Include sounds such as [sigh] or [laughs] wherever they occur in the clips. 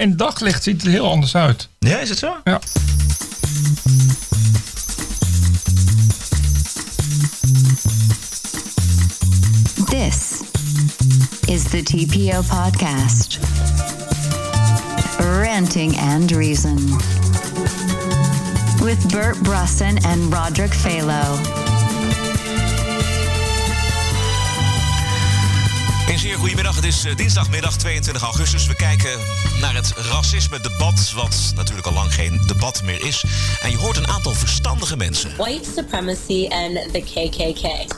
In daglicht ziet het er heel anders uit. Ja, is het zo? Ja. This is the TPO podcast. Ranting and Reason. With Bert Brusson and Roderick Phalo. Een zeer goedemiddag. Het is eh, dinsdagmiddag 22 augustus. We kijken naar het racisme-debat, wat natuurlijk al lang geen debat meer is. En je hoort een aantal verstandige mensen. white supremacy and the KKK.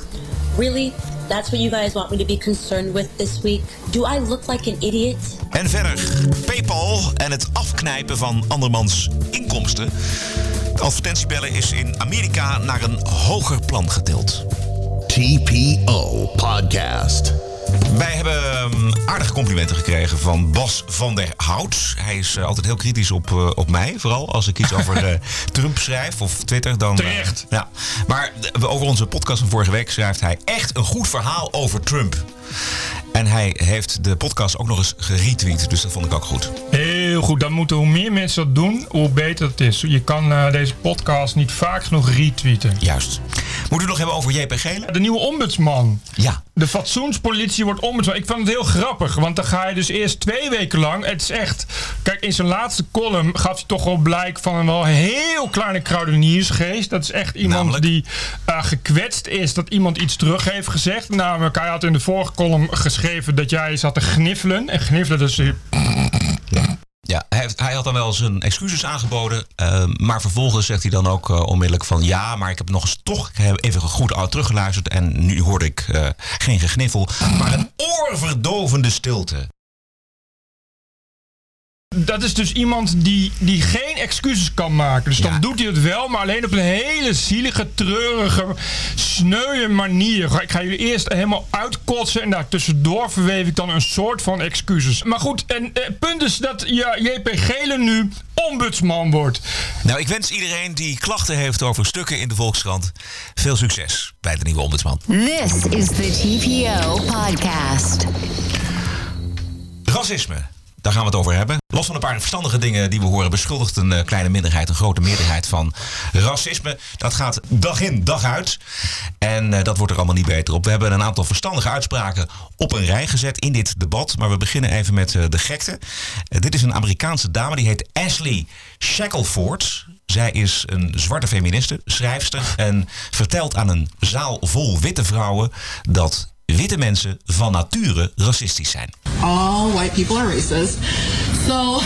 Really? That's what you guys want me to be concerned with this week? Do I look like an idiot? En verder, PayPal en het afknijpen van andermans inkomsten. Het advertentiebellen is in Amerika naar een hoger plan getild. TPO Podcast. Wij hebben um, aardige complimenten gekregen van Bas van der Hout. Hij is eh, altijd heel kritisch op, eh, op mij, vooral als ik iets over [laughs] eh, Trump schrijf of Twitter. Dan, Terecht. ja. Maar over onze podcast van vorige week schrijft hij echt een goed verhaal over Trump. En hij heeft de podcast ook nog eens geretweet, dus dat vond ik ook goed. Heel goed. Dan moeten hoe meer mensen dat doen, hoe beter het is. Je kan eh, deze podcast niet vaak genoeg retweeten. Juist. Moeten we het nog hebben over JP Gele? De nieuwe ombudsman. Ja. De fatsoenspolitie wordt ombudsman. Ik vond het heel grappig, want dan ga je dus eerst twee weken lang. Het is echt. Kijk, in zijn laatste column gaf hij toch wel blijk van een wel heel kleine kruideniersgeest. Dat is echt iemand Namelijk? die eh, gekwetst is dat iemand iets terug heeft gezegd. Namelijk, hij had in de vorige column geschreven dat jij zat te gniffelen. En gniffelen, dus. Hij, hij had dan wel zijn excuses aangeboden. eh, maar vervolgens zegt hij dan ook eh, onmiddellijk van... ja, maar ik heb nog eens toch even goed teruggeluisterd... en nu hoorde ik eh, geen gegniffel, maar een oorverdovende stilte. Dat is dus iemand die, die geen excuses kan maken. Dus Ja. dan doet hij het wel, maar alleen op een hele zielige, treurige, sneuwe manier. Ik ga jullie eerst helemaal uitkotsen en daartussendoor verweef ik dan een soort van excuses. Maar goed, en eh, het punt is dat ja, JP Gele nu ombudsman wordt. Nou, ik wens iedereen die klachten heeft over stukken in de Volkskrant... veel succes bij de nieuwe ombudsman. This is the TPO podcast. Racisme, daar gaan we het over hebben. Los van een paar verstandige dingen die we horen... beschuldigt een eh, kleine minderheid, een grote meerderheid van racisme. Dat gaat dag in, dag uit. En eh, dat wordt er allemaal niet beter op. We hebben een aantal verstandige uitspraken op een rij gezet in dit debat. Maar we beginnen even met eh, de gekte. Dit is een Amerikaanse dame, die heet Ashley Shackelford... Zij is een zwarte feministe, schrijfster en vertelt aan een zaal vol witte vrouwen dat witte mensen van nature racistisch zijn. all white people are racist. So [laughs]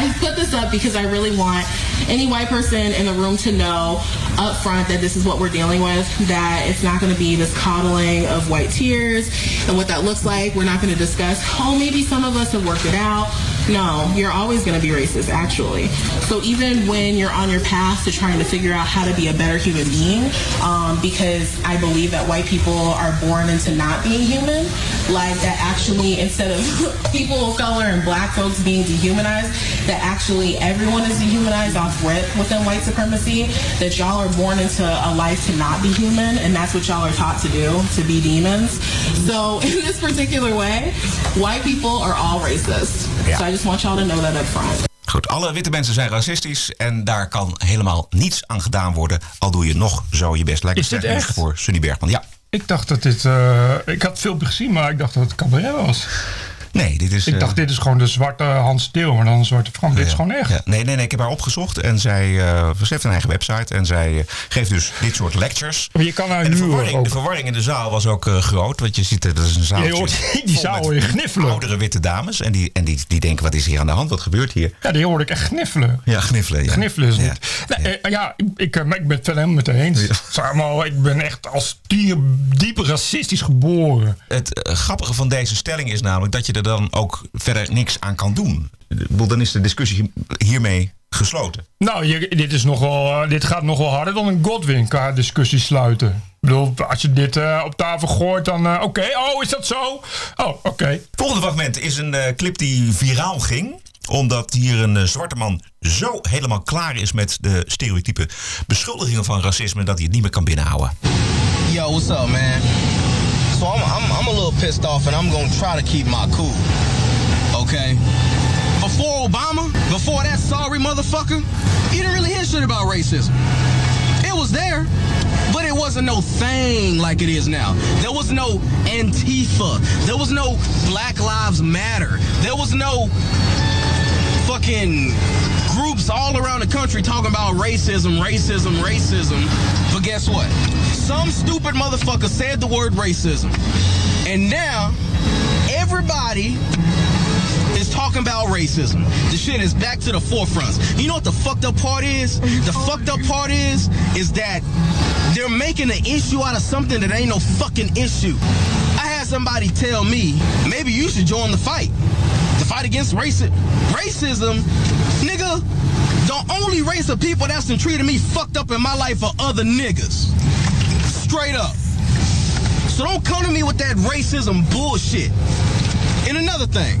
I put this up because I really want any white person in the room to know up front that this is what we're dealing with, that it's not going to be this coddling of white tears and what that looks like. We're not going to discuss, oh, maybe some of us have worked it out. No, you're always going to be racist, actually. So even when you're on your path to trying to figure out how to be a better human being, um, because I believe that white people are born into not being human, like that actually instead of [laughs] people of color and black folks being dehumanized, that actually everyone is dehumanized off rip within white supremacy, that y'all are born into a life to not be human, and that's what y'all are taught to do, to be demons. So [laughs] in this particular way, white people are all racist. Yeah. So I just want y'all to know that up front. Goed, alle witte mensen zijn racistisch en daar kan helemaal niets aan gedaan worden. Al doe je nog zo je best. Lijkt Is dit sterk nieuws voor Sunny Bergman. Ja. Ik dacht dat dit. eh, ik had veel gezien, maar ik dacht dat het cabaret was. Nee, dit is... Ik eh, dacht, dit is gewoon de zwarte Hans Steeuw, maar dan een zwarte Frank. Dit is ja. gewoon echt. Ja. Nee, nee, nee, ik heb haar opgezocht en zij eh, ze heeft een eigen website en zij eh, geeft dus dit soort lectures. Maar je kan haar En de verwarring, ook. de verwarring in de zaal was ook groot, want je ziet dat is een zaal. Je hoort die zaal hoor je gniffelen. Oudere witte dames en, die, en die, die denken, wat is hier aan de hand? Wat gebeurt hier? Ja, die hoorde ik echt gniffelen. Ja, gniffelen. Ja. Gniffelen is Ja. Nee, eh, ja, ik, ik, ben het verder helemaal met haar eens. Ik ben echt als dier diep racistisch geboren. Het grappige van deze stelling is namelijk dat je er dan ook verder niks aan kan doen. Ik bedoel, Dan is de discussie hiermee gesloten. Nou, je, dit, is nog wel, eh, dit gaat nog wel harder dan een Godwin qua discussie sluiten. Ik bedoel, als je dit eh, op tafel gooit, dan eh, oké. Oh, is dat zo? Oh, oké. Volgende fragment is een eh, clip die viraal ging. Omdat hier een zwarte man zo helemaal klaar is met de stereotype beschuldigingen van racisme dat hij het niet meer kan binnenhouden. Yo, what's up, man? So I'm, I'm, I'm a little pissed off, and I'm gonna try to keep my cool. Okay. Before Obama, before that sorry motherfucker, you didn't really hear shit about racism. It was there, but it wasn't no thing like it is now. There was no Antifa. There was no Black Lives Matter. There was no fucking groups all around the country talking about racism, racism, racism. But guess what? Some stupid motherfucker said the word racism. And now everybody is talking about racism. The shit is back to the forefront. You know what the fucked up part is? The fucked up part is is that they're making an issue out of something that ain't no fucking issue. I had somebody tell me, maybe you should join the fight. The fight against racism. Racism, the only race of people that's been treated me fucked up in my life are other niggas. Straight up. So don't come to me with that racism bullshit. And another thing,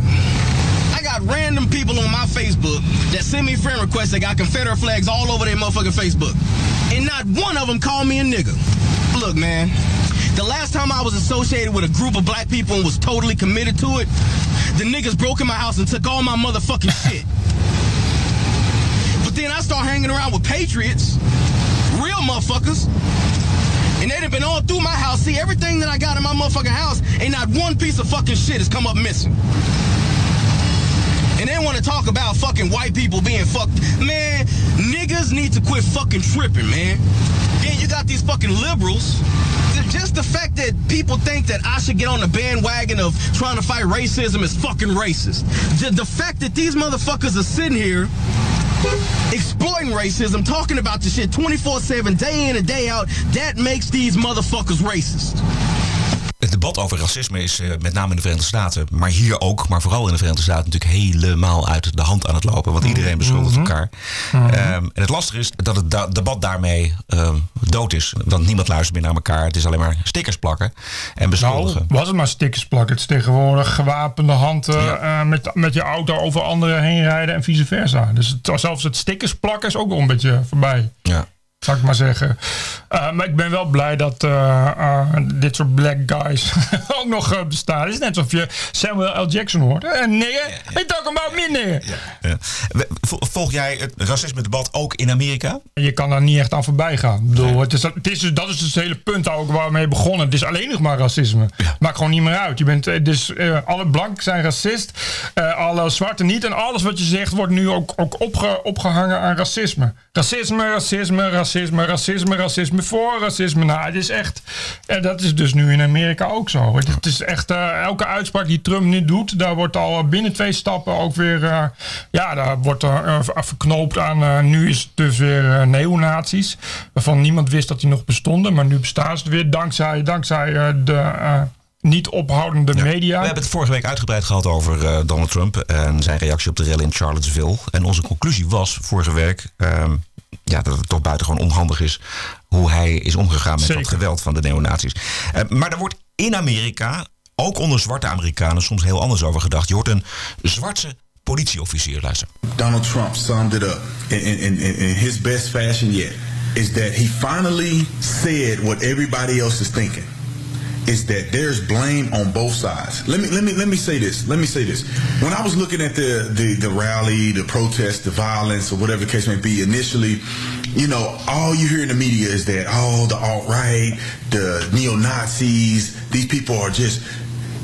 I got random people on my Facebook that send me friend requests that got Confederate flags all over their motherfucking Facebook. And not one of them called me a nigga. Look, man, the last time I was associated with a group of black people and was totally committed to it, the niggas broke in my house and took all my motherfucking [laughs] shit. Then I start hanging around with patriots, real motherfuckers, and they've been all through my house. See everything that I got in my motherfucking house, ain't not one piece of fucking shit has come up missing. And they want to talk about fucking white people being fucked. Man, niggas need to quit fucking tripping, man. Then you got these fucking liberals. Just the fact that people think that I should get on the bandwagon of trying to fight racism is fucking racist. The fact that these motherfuckers are sitting here exploiting racism, talking about the shit 24 7, day in and day out, that makes these motherfuckers racist. Het debat over racisme is eh, met name in de Verenigde Staten, maar hier ook, maar vooral in de Verenigde Staten natuurlijk helemaal uit de hand aan het lopen. Want iedereen beschuldigt elkaar. Ehm, en het lastige is dat het da- debat daarmee ehm, dood is. Want niemand luistert meer naar elkaar. Het is alleen maar stickers plakken en beschuldigen. Nou, was het maar stickers plakken. Het is tegenwoordig gewapende handen Ja. eh, met, met je auto over anderen heen rijden en vice versa. Dus het, zelfs het stickers plakken is ook wel een beetje voorbij. ja. Zou ik maar zeggen. Eh, maar ik ben wel blij dat eh, eh, dit soort black guys [laughs] ook nog bestaan. Het is net alsof je Samuel L. Jackson hoort. En nigger, we talking about me nigger. Ja. Volg jij het racisme-debat ook in Amerika? Je kan daar niet echt aan voorbij gaan. Ik bedoel, het is, het is, dat is dus het hele punt ook waar we mee begonnen. Het is alleen nog maar racisme. Maakt gewoon niet meer uit. Je bent, dus alle blanken zijn racist. alle zwarte niet. En alles wat je zegt wordt nu ook, ook opge, opgehangen aan racisme. Racisme, racisme, racisme, racisme, racisme voor racisme. Nou, het is echt... En dat is dus nu in Amerika ook zo. Het, het is echt... eh, elke uitspraak die Trump nu doet... daar wordt al binnen twee stappen ook weer... eh, ja, daar wordt er eh, verknoopt aan... eh, nu is het dus weer eh, neonazies. Waarvan niemand wist dat die nog bestonden. Maar nu bestaan ze weer dankzij, dankzij eh, de... eh, niet ophoudende media. We hebben het vorige week uitgebreid gehad over eh, Donald Trump en zijn reactie op de rel in Charlottesville. En onze conclusie was vorige week ehm, ja, dat het toch buitengewoon onhandig is hoe hij is omgegaan met Zeker. dat geweld van de neonazies. Eh, maar er wordt in Amerika, ook onder zwarte Amerikanen, soms heel anders over gedacht. Je hoort een zwarte politieofficier luisteren. Donald Trump summed it up in, in, in, in his best fashion yet is that he finally said what everybody else is thinking is that there's blame on both sides. Let me let me let me say this. Let me say this. When I was looking at the the, the rally, the protest, the violence, or whatever the case may be, initially, you know, all you hear in the media is that oh, the alt right, the neo Nazis, these people are just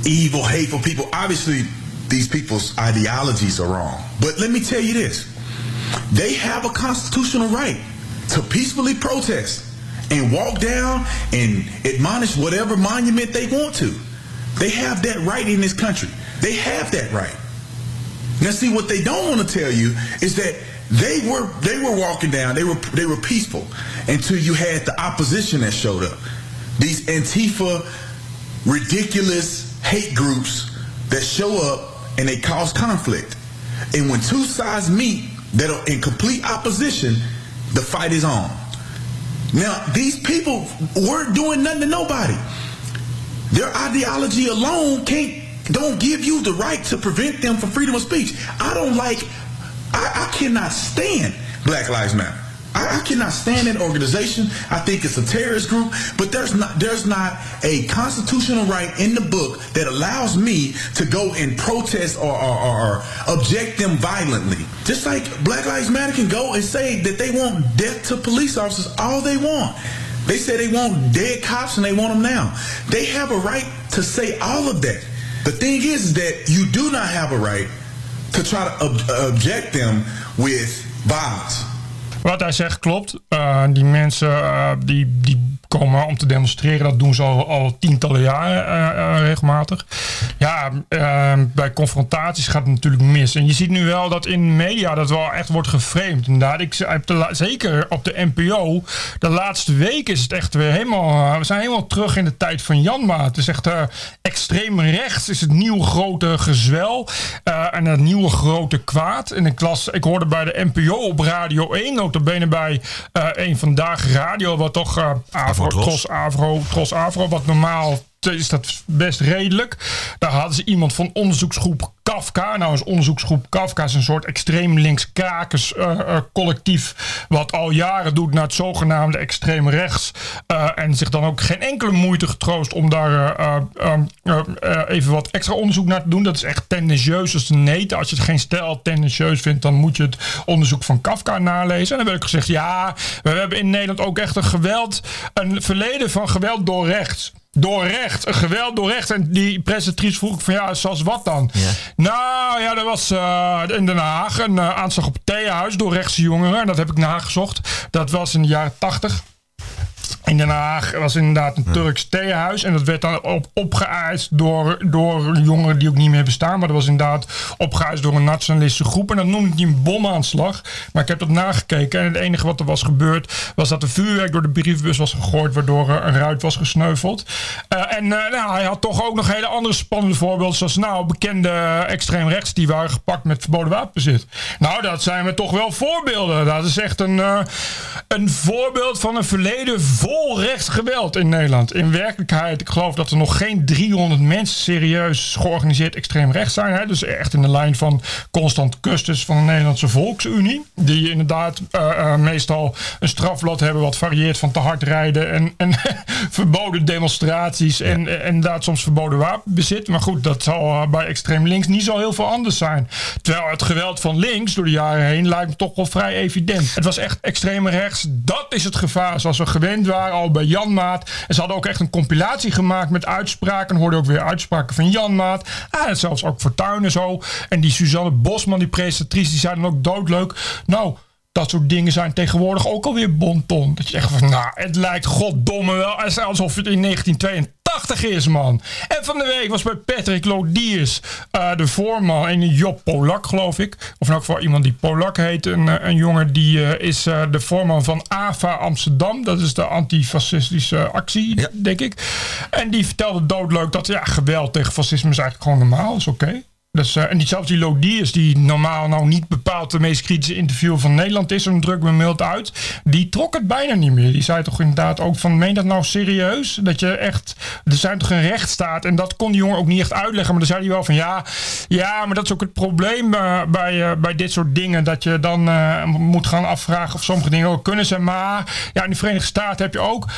evil, hateful people. Obviously, these people's ideologies are wrong. But let me tell you this: they have a constitutional right to peacefully protest and walk down and admonish whatever monument they want to. They have that right in this country. They have that right. Now, see what they don't want to tell you is that they were they were walking down. They were they were peaceful until you had the opposition that showed up. These Antifa ridiculous hate groups that show up and they cause conflict. And when two sides meet that are in complete opposition, the fight is on. Now, these people weren't doing nothing to nobody. Their ideology alone can't don't give you the right to prevent them from freedom of speech. I don't like I, I cannot stand Black Lives Matter. I, I cannot stand that organization. I think it's a terrorist group, but there's not there's not a constitutional right in the book that allows me to go and protest or, or, or, object them violently. Just like Black Lives Matter can go and say that they want death to police officers all they want. They say they want dead cops and they want them now. They have a right to say all of that. The thing is, is that you do not have a right to try to ob- object them with violence. Wat hij zegt klopt. Uh, die mensen uh, die, die komen om te demonstreren. Dat doen ze al, al tientallen jaren uh, regelmatig. Ja, bij confrontaties gaat het natuurlijk mis. En je ziet nu wel dat in media dat wel echt wordt geframed. Inderdaad, ik heb zeker op de NPO. De laatste week is het echt weer helemaal... we zijn helemaal terug in de tijd van Janma. Het is echt extreem rechts. is het nieuwe grote gezwel. en het nieuwe grote kwaad. En ik, las, ik hoorde bij de NPO op Radio 1 notabene bij uh, een vandaag radio, wat toch Avro, Tros Avro, Tros Avro, wat normaal is dat best redelijk. Daar hadden ze iemand van onderzoeksgroep Kafka. Nou is onderzoeksgroep Kafka is een soort extreem links krakers uh, uh, collectief. Wat al jaren doet naar het zogenaamde extreem rechts. Uh, en zich dan ook geen enkele moeite getroost om daar even wat extra onderzoek naar te doen. Dat is echt tendentieus als de neten. Als je het geen stijl tendentieus vindt, dan moet je het onderzoek van Kafka nalezen. En dan werd ik gezegd, ja, we hebben in Nederland ook echt een geweld, een verleden van geweld door rechts door recht, een geweld door recht. En die presentatrice vroeg van ja, zoals wat dan? Ja. Nou ja, er was uh, in Den Haag een uh, aanslag op het theehuis door rechtse jongeren. En dat heb ik nagezocht. Dat was in de jaren tachtig. In Den Haag was inderdaad een Turks theehuis. En dat werd dan op, opgeëist door, door jongeren die ook niet meer bestaan. Maar dat was inderdaad opgeëist door een nationalistische groep. En dat noemde ik een bomaanslag. Maar ik heb dat nagekeken. En het enige wat er was gebeurd was dat er vuurwerk door de briefbus was gegooid. Waardoor een ruit was gesneuveld. Uh, en uh, nou, hij had toch ook nog hele andere spannende voorbeelden. Zoals nou, bekende extreem rechts die waren gepakt met verboden wapenbezit. Nou, dat zijn we toch wel voorbeelden. Dat is echt een, uh, een voorbeeld van een verleden vol rechtsgeweld in Nederland. In werkelijkheid, ik geloof dat er nog geen 300 mensen serieus georganiseerd extreem rechts zijn. Hè? Dus echt in de lijn van Constant Kustus van de Nederlandse Volksunie. Die inderdaad uh, uh, meestal een strafblad hebben wat varieert van te hard rijden en, en [laughs] verboden demonstraties en, en inderdaad soms verboden wapenbezit. Maar goed, dat zal bij extreem links niet zo heel veel anders zijn. Terwijl het geweld van links door de jaren heen lijkt me toch wel vrij evident. Het was echt extreem rechts. Dat is het gevaar zoals we gewend waren al bij Janmaat. En ze hadden ook echt een compilatie gemaakt met uitspraken. Hoorde ook weer uitspraken van Janmaat. Ah, en zelfs ook Fortuyn en zo. En die Suzanne Bosman, die presentatrice, die zei dan ook doodleuk. Nou, dat soort dingen zijn tegenwoordig ook alweer bonton. Dat je echt van, nou, het lijkt goddomme wel alsof het in 1982 is, man. En van de week was bij Patrick Lodiers, uh, de voorman, en Job Polak, geloof ik. Of in elk geval iemand die Polak heet. Een, eh, een jongen die uh, is uh, de voorman van AVA Amsterdam. Dat is de antifascistische actie, ja. denk ik. En die vertelde doodleuk dat ja, geweld tegen fascisme is eigenlijk gewoon normaal. is oké. Okay. Dus, en die, zelfs die Lodiers, die normaal nou niet bepaald de meest kritische interview van Nederland is, en druk me mild uit, die trok het bijna niet meer. Die zei toch inderdaad ook van, meen dat nou serieus? Dat je echt, er zijn toch een rechtsstaat? En dat kon die jongen ook niet echt uitleggen, maar dan zei hij wel van, ja, ja maar dat is ook het probleem uh, bij, uh, bij dit soort dingen, dat je dan moet gaan afvragen of sommige dingen ook kunnen zijn. Maar ja, in de Verenigde Staten heb je ook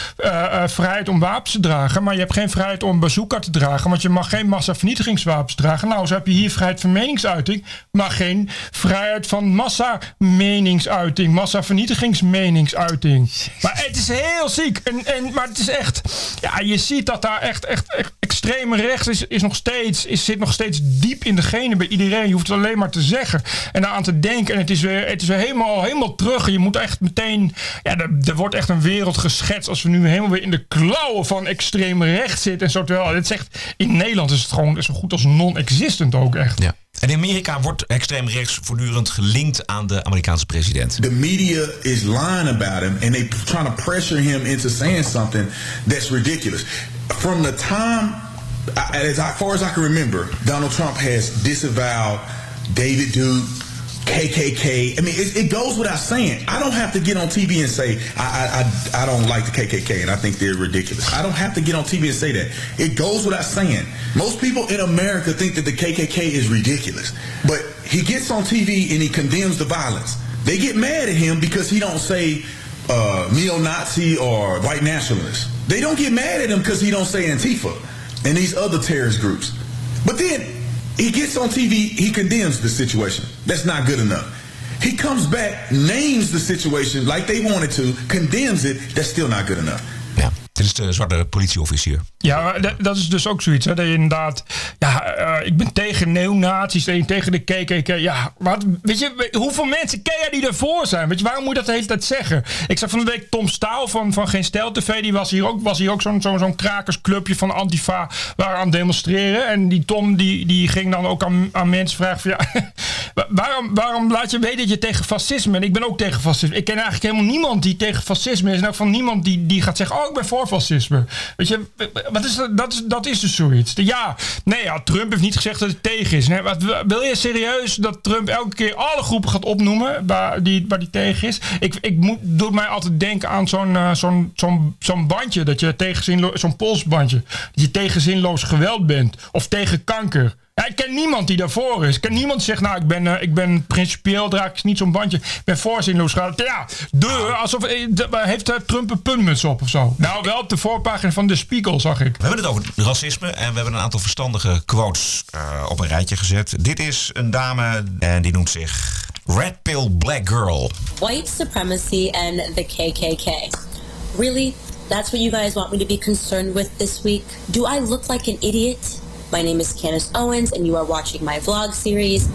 vrijheid om wapens te dragen, maar je hebt geen vrijheid om bazooka te dragen, want je mag geen massavernietigingswapens dragen. Nou, zo heb je hier vrijheid van meningsuiting, maar geen vrijheid van massa-meningsuiting, massa-vernietigingsmeningsuiting. Maar het is heel ziek. En, en, maar het is echt, ja, je ziet dat daar echt, echt, echt extreme rechts is, is nog steeds, is, zit nog steeds diep in de genen bij iedereen. Je hoeft het alleen maar te zeggen en aan te denken. En het is weer, het is weer helemaal, helemaal terug. Je moet echt meteen, ja, er, er wordt echt een wereld geschetst als we nu helemaal weer in de klauwen van extreem rechts zitten en zo. Terwijl het zegt, in Nederland is het gewoon zo goed als non-existent ook echt. Ja. En in Amerika wordt extreem rechts voortdurend gelinkt aan de Amerikaanse president. The media is lying about him and they trying to pressure him into saying something that's ridiculous. From the time, as far as I can remember, Donald Trump has disavowed David Duke, KKK. I mean, it, it, goes without saying. I don't have to get on TV and say I, I I don't like the KKK and I think they're ridiculous. I don't have to get on TV and say that. It goes without saying. Most people in America think that the KKK is ridiculous, but he gets on TV and he condemns the violence. They get mad at him because he don't say uh, neo-Nazi or white nationalist. They don't get mad at him because he don't say Antifa and these other terrorist groups. But then he gets on TV, he condemns the situation. That's not good enough. He comes back, names the situation like they wanted to, condemns it. That's still not good enough. Ja. Dit is de zwarte politieofficier. Ja, dat- is dus ook zoiets. Hè, dat je inderdaad. Ja, eh, ik ben tegen neonazies en tegen de KKK. Ja, wat, weet je, hoeveel mensen ken jij die ervoor zijn? Weet je, waarom moet je dat de hele tijd zeggen? Ik zag van de week Tom Staal van, van Geen Stijl TV. Die was hier ook, was hier ook zo'n zo'n zo'n krakersclubje van Antifa. Waar aan het demonstreren. En die Tom die, die ging dan ook aan, aan mensen vragen: van, ja, [laughs] wa- waarom, waarom laat je weten dat je tegen fascisme. En ik ben ook tegen fascisme. Ik ken eigenlijk helemaal niemand die tegen fascisme is. En ook van niemand die, die gaat zeggen: Oh, ik ben voor fascisme. Weet je, wat is dat, is, dat is dus zoiets. Ja, nee, ja, Trump heeft niet gezegd dat hij tegen is. Nee, wat, wil je serieus dat Trump elke keer alle groepen gaat opnoemen waar die, waar die tegen is? Ik, ik moet, mij altijd denken aan zo'n eh, zo'n zo'n zo'n bandje, dat je tegen zinlo- zo'n polsbandje, dat je tegen zinloos geweld bent of tegen kanker. Ja, ik ken niemand die daarvoor is. Ik ken niemand die zegt, nou, ik ben, eh, ik ben principieel, draag ik niet zo'n bandje. Ik ben voor zinloos geweld. Ja, de, alsof, eh, de- heeft eh, Trump een puntmuts op of zo? Nou, wel op de voorpagina van de Spiegel, zag ik. We hebben het over racisme en we hebben een aantal verstandige quotes eh, op een rijtje gezet. Dit is een dame en die noemt zich Red Pill Black Girl. white supremacy and the KKK. Really? That's what you guys want me to be concerned with this week? Do I look like an idiot? My name is Candace Owens, and you are watching my vlog series.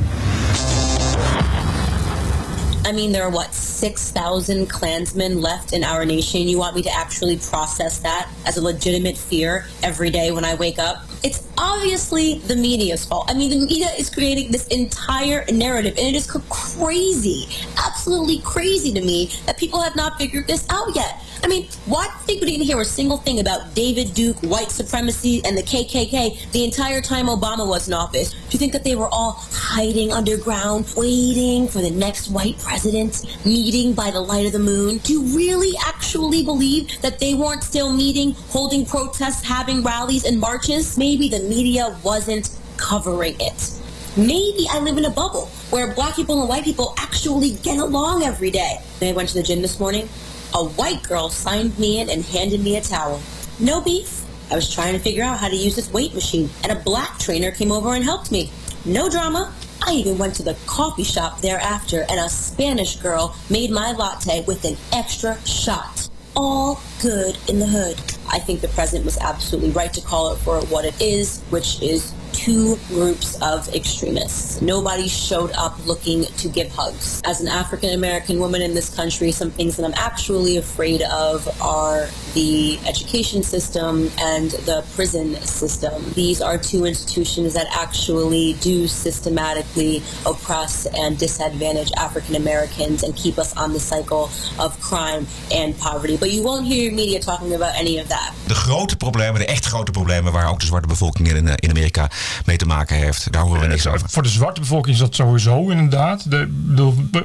I mean, there are what, 6,000 Klansmen left in our nation? You want me to actually process that as a legitimate fear every day when I wake up? It's obviously the media's fault. I mean, the media is creating this entire narrative, and it is crazy, absolutely crazy to me that people have not figured this out yet. I mean, why do you think we didn't hear a single thing about David Duke, white supremacy, and the KKK the entire time Obama was in office? Do you think that they were all hiding underground, waiting for the next white president, meeting by the light of the moon? Do you really actually believe that they weren't still meeting, holding protests, having rallies and marches? Maybe the media wasn't covering it. Maybe I live in a bubble where black people and white people actually get along every day. I went to the gym this morning, a white girl signed me in and handed me a towel. No beef. I was trying to figure out how to use this weight machine, and a black trainer came over and helped me. No drama. I even went to the coffee shop thereafter, and a Spanish girl made my latte with an extra shot. All good in the hood. I think the president was absolutely right to call it for what it is, which is two groups of extremists. Nobody showed up looking to give hugs. As an African American woman in this country, some things that I'm actually afraid of are the education system and the prison system. These are two institutions that actually do systematically oppress and disadvantage African Americans and keep us on the cycle of crime and poverty. But you won't hear media talking about any of that. De grote problemen, de echt grote problemen waar ook de zwarte bevolking in, eh, in Amerika mee te maken heeft. Daar horen we niks over. Voor de zwarte bevolking is dat sowieso inderdaad. De,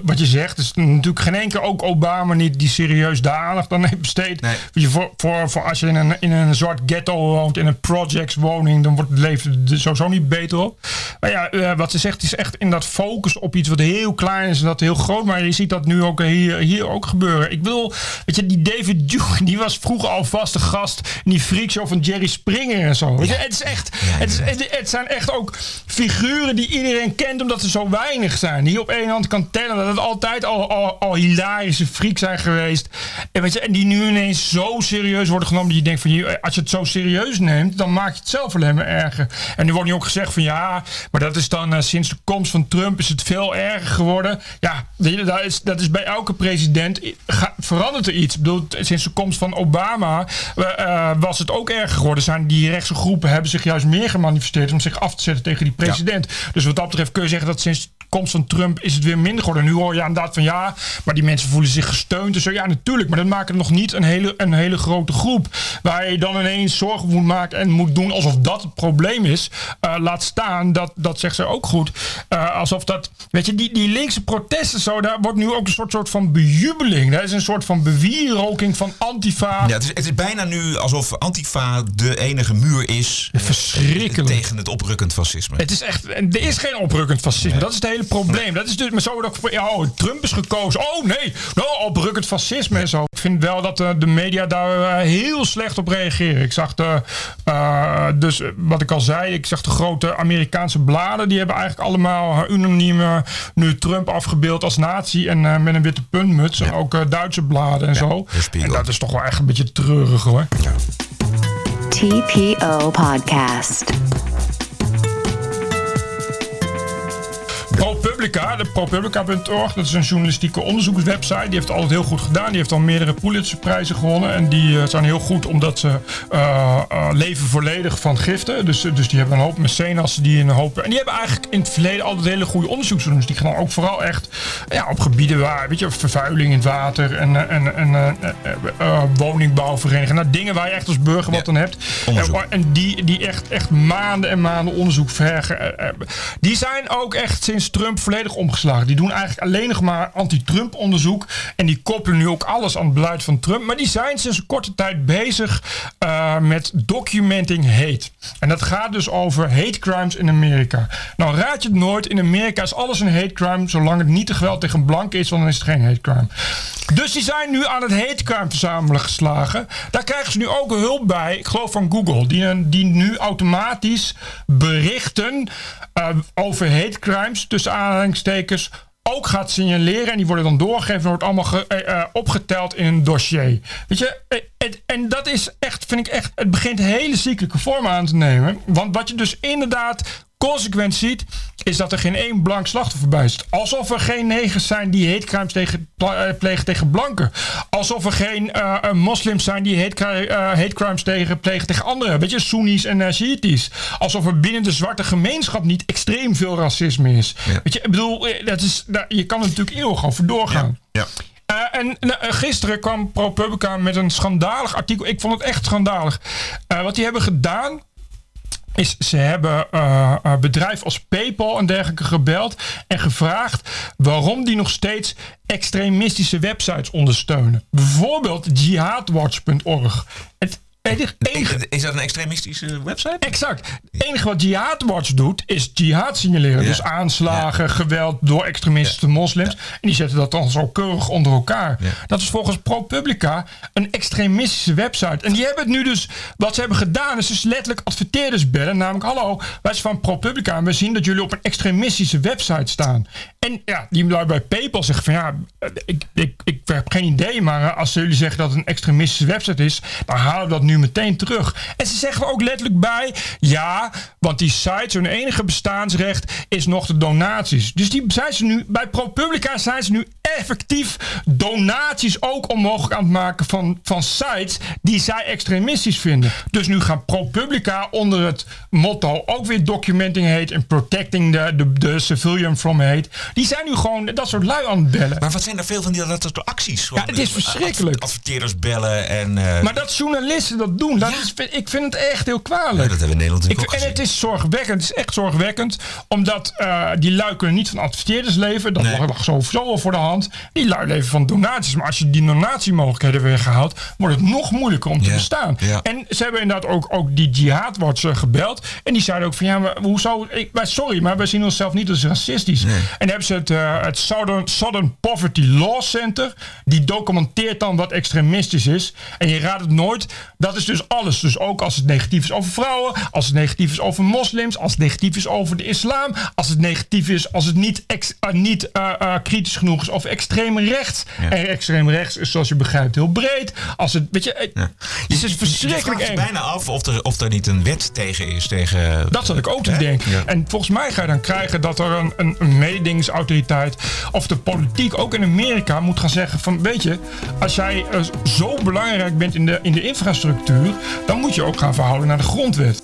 wat je zegt is natuurlijk geen enkel, ook Obama niet, die serieus daar aandacht aan heeft besteed. Nee. Weet je, voor, voor, voor als je in een, in een zwart ghetto woont, in een projectswoning, dan wordt het leven er sowieso niet beter op. Maar ja, eh, wat ze zegt is echt in dat focus op iets wat heel klein is en dat heel groot. Maar je ziet dat nu ook hier, hier ook gebeuren. Ik wil, weet je, die David Duke, die was vroeger al vaste gast in die freakshow van Jerry Springer en zo. Weet je, het is echt, het, is, het, het zijn echt ook figuren die iedereen kent omdat er zo weinig zijn. Die op één hand kan tellen. Dat het altijd al, al, al hilarische freaks zijn geweest. En, weet je, en die nu ineens zo serieus worden genomen. Dat je denkt van, als je het zo serieus neemt, dan maak je het zelf alleen maar erger. En nu wordt nu ook gezegd van ja, maar dat is dan eh, sinds de komst van Trump is het veel erger geworden. Ja, dat is, dat is bij elke president verandert er iets. Ik bedoel, sinds de komst van Obama eh, eh, was het ook erger geworden. Zijn die rechtse groepen hebben zich juist meer gemanifesteerd om zich af te zetten tegen die president. Dus wat dat betreft kun je zeggen dat sinds de komst van Trump is het weer minder geworden. Nu hoor je inderdaad van ja, maar die mensen voelen zich gesteund. zo ja, natuurlijk. Maar dat maakt het nog niet een hele, een hele grote groep. Waar je dan ineens zorgen moet maken en moet doen alsof dat het probleem is. Eh, laat staan, dat, dat zegt ze ook goed. Eh, alsof dat, weet je, die, die linkse protesten zo, daar wordt nu ook een soort, soort van bejubeling. Dat is een soort van bewieroking van Antifa. Ja, het, is, het is bijna nu alsof Antifa de enige muur is. Verschrikkelijk. Tegen het oprukkend fascisme. Het is echt, er is geen oprukkend fascisme. Dat is het hele probleem. Dat is dus maar zo wordt ook, ja, oh, Trump is gekozen. Oh nee, nou, oprukkend fascisme en zo. Ik vind wel dat eh, de media daar eh, heel slecht op reageren. Ik zag de, eh, dus wat ik al zei, ik zag de grote Amerikaanse bladen. Die hebben eigenlijk allemaal unaniem nu Trump afgebeeld als nazi en eh, met een witte puntmuts. En ook Duitse bladen en zo. En dat is toch wel echt een beetje treurig hoor. TPO Podcast. ProPublica, de ProPublica.org, dat is een journalistieke onderzoekswebsite. Die heeft het altijd heel goed gedaan. Die heeft al meerdere Pulitzerprijzen gewonnen. En die eh, zijn heel goed omdat ze eh, eh, leven volledig van giften. Dus, dus die hebben een hoop mecenas die een hoop. En die hebben eigenlijk in het verleden altijd hele goede onderzoeksjournalistiek gedaan. Ook vooral echt ja, op gebieden waar, weet je, vervuiling in het water en, en, en woningbouwverenigingen. Nou, dingen waar je echt als burger wat aan hebt. En, en die, die echt, echt maanden en maanden onderzoek vergen. Die zijn ook echt sinds Trump volledig omgeslagen. Die doen eigenlijk alleen nog maar anti-Trump onderzoek. En die koppelen nu ook alles aan het beleid van Trump. Maar die zijn sinds een korte tijd bezig eh, met documenting hate. En dat gaat dus over hate crimes in Amerika. Nou raad je het nooit. In Amerika is alles een hate crime. Zolang het niet te geweld tegen blanken is, dan is het geen hate crime. Dus die zijn nu aan het hate crime verzamelen geslagen. Daar krijgen ze nu ook hulp bij, ik geloof van Google. Die, die nu automatisch berichten over hate crimes, tussen aanhalingstekens, ook gaat signaleren. En die worden dan doorgegeven en wordt allemaal eh, eh, opgeteld in een dossier. Weet je, eh, het- en dat is echt, vind ik echt, het begint hele ziekelijke vormen aan te nemen. Want wat je dus inderdaad consequent ziet, is dat er geen één blank slachtoffer bij zit. Alsof er geen negers zijn die hate crimes tegen, eh, plegen tegen blanken. Alsof er geen eh, moslims zijn die hate, hate crimes tegen, plegen tegen anderen. Weet je, Soenies en uh. Alsof er binnen de zwarte gemeenschap niet extreem veel racisme is. Ja. Weet je, ik bedoel, dat is, daar- je kan er natuurlijk eeuwig over doorgaan. Ja. Eh, en nou, gisteren kwam ProPublica met een schandalig artikel. Ik vond het echt schandalig. Wat die hebben gedaan is ze hebben eh, bedrijven als PayPal en dergelijke gebeld en gevraagd waarom die nog steeds extremistische websites ondersteunen. Bijvoorbeeld jihadwatch.org. enige, Is dat een extremistische website? Exact. Het enige wat Jihadwatch doet, is jihad signaleren. Ja. Dus aanslagen, geweld door extremistische moslims. En die zetten dat dan zo keurig onder elkaar. Dat is volgens ProPublica een extremistische website. En die hebben het nu dus, wat ze hebben gedaan, is dus letterlijk adverteerders bellen. Namelijk, hallo, wij zijn van ProPublica en we zien dat jullie op een extremistische website staan. En ja, die lui bij PayPal zeggen van ja, ik, ik heb geen idee, maar eh, als jullie zeggen dat het een extremistische website is, dan halen we dat nu meteen terug. En ze zeggen ook letterlijk bij, ja, want die sites, hun enige bestaansrecht is nog de donaties. Dus die zijn ze nu, bij ProPublica zijn ze nu effectief donaties ook onmogelijk aan het maken van, van sites die zij extremistisch vinden. Dus nu gaan ProPublica onder het motto ook weer documenting hate en protecting the, the, the civilian from hate. Die zijn nu gewoon dat soort lui aan het bellen. Maar wat zijn er veel van die dat soort acties? Ja, het is Gewoon, verschrikkelijk. adver- Adverteerders bellen en... eh, Maar dat journalisten dat doen, dat is, ik vind het echt heel kwalijk. Ja, dat hebben we in Nederland Ik, ook en het is zorgwekkend. Het is echt zorgwekkend. Omdat eh, die lui kunnen niet van adverteerders leven. Dat Nee. lag, sowieso wel voor de hand. Die lui leven van donaties. Maar als je die donatiemogelijkheden weghaalt, wordt het nog moeilijker om te bestaan. En ze hebben inderdaad ook, ook die eh, gebeld. En die zeiden ook van ja, maar hoezo? Ik, sorry, maar wij zien onszelf niet als racistisch. En dan hebben ze het, eh, het Southern, Southern Poverty Law Center. Die documenteert dan wat extremistisch is. En je raadt het nooit. Dat is dus alles. Dus ook als het negatief is over vrouwen. Als het negatief is over moslims. Als het negatief is over de islam. Als het negatief is als het niet, ex- eh, niet eh, eh, kritisch genoeg is over extreem rechts. En extreem rechts is zoals je begrijpt heel breed. Als het, weet je, eh, het is verschrikkelijk vraagt je eng. bijna af of er, of er niet een wet tegen is. Tegen, Dat zat ik ook te denken. Ja. En volgens mij ga je dan krijgen dat er een, een, een of de politiek ook in Amerika moet gaan zeggen van weet je, als jij eh, zo belangrijk bent in de, in de infrastructuur, dan moet je ook gaan verhouden naar de grondwet.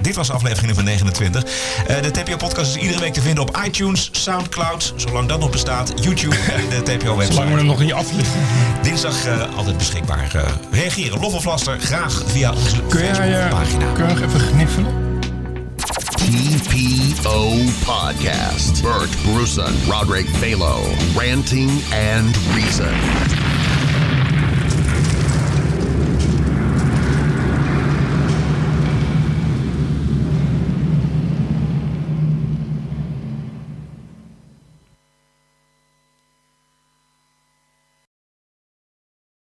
Dit was aflevering nummer 29. Eh, de TPO-podcast is iedere week te vinden op iTunes, Soundcloud, zolang dat nog bestaat, YouTube en de Zolang we TPO-website. hem nog niet aflichten. Dinsdag eh, altijd beschikbaar. eh, reageren, lof of laster, graag via onze jij Facebookpagina. kun je nog even gniffelen? TPO Podcast. Bert Bruson, Roderick Balo, ranting and reason.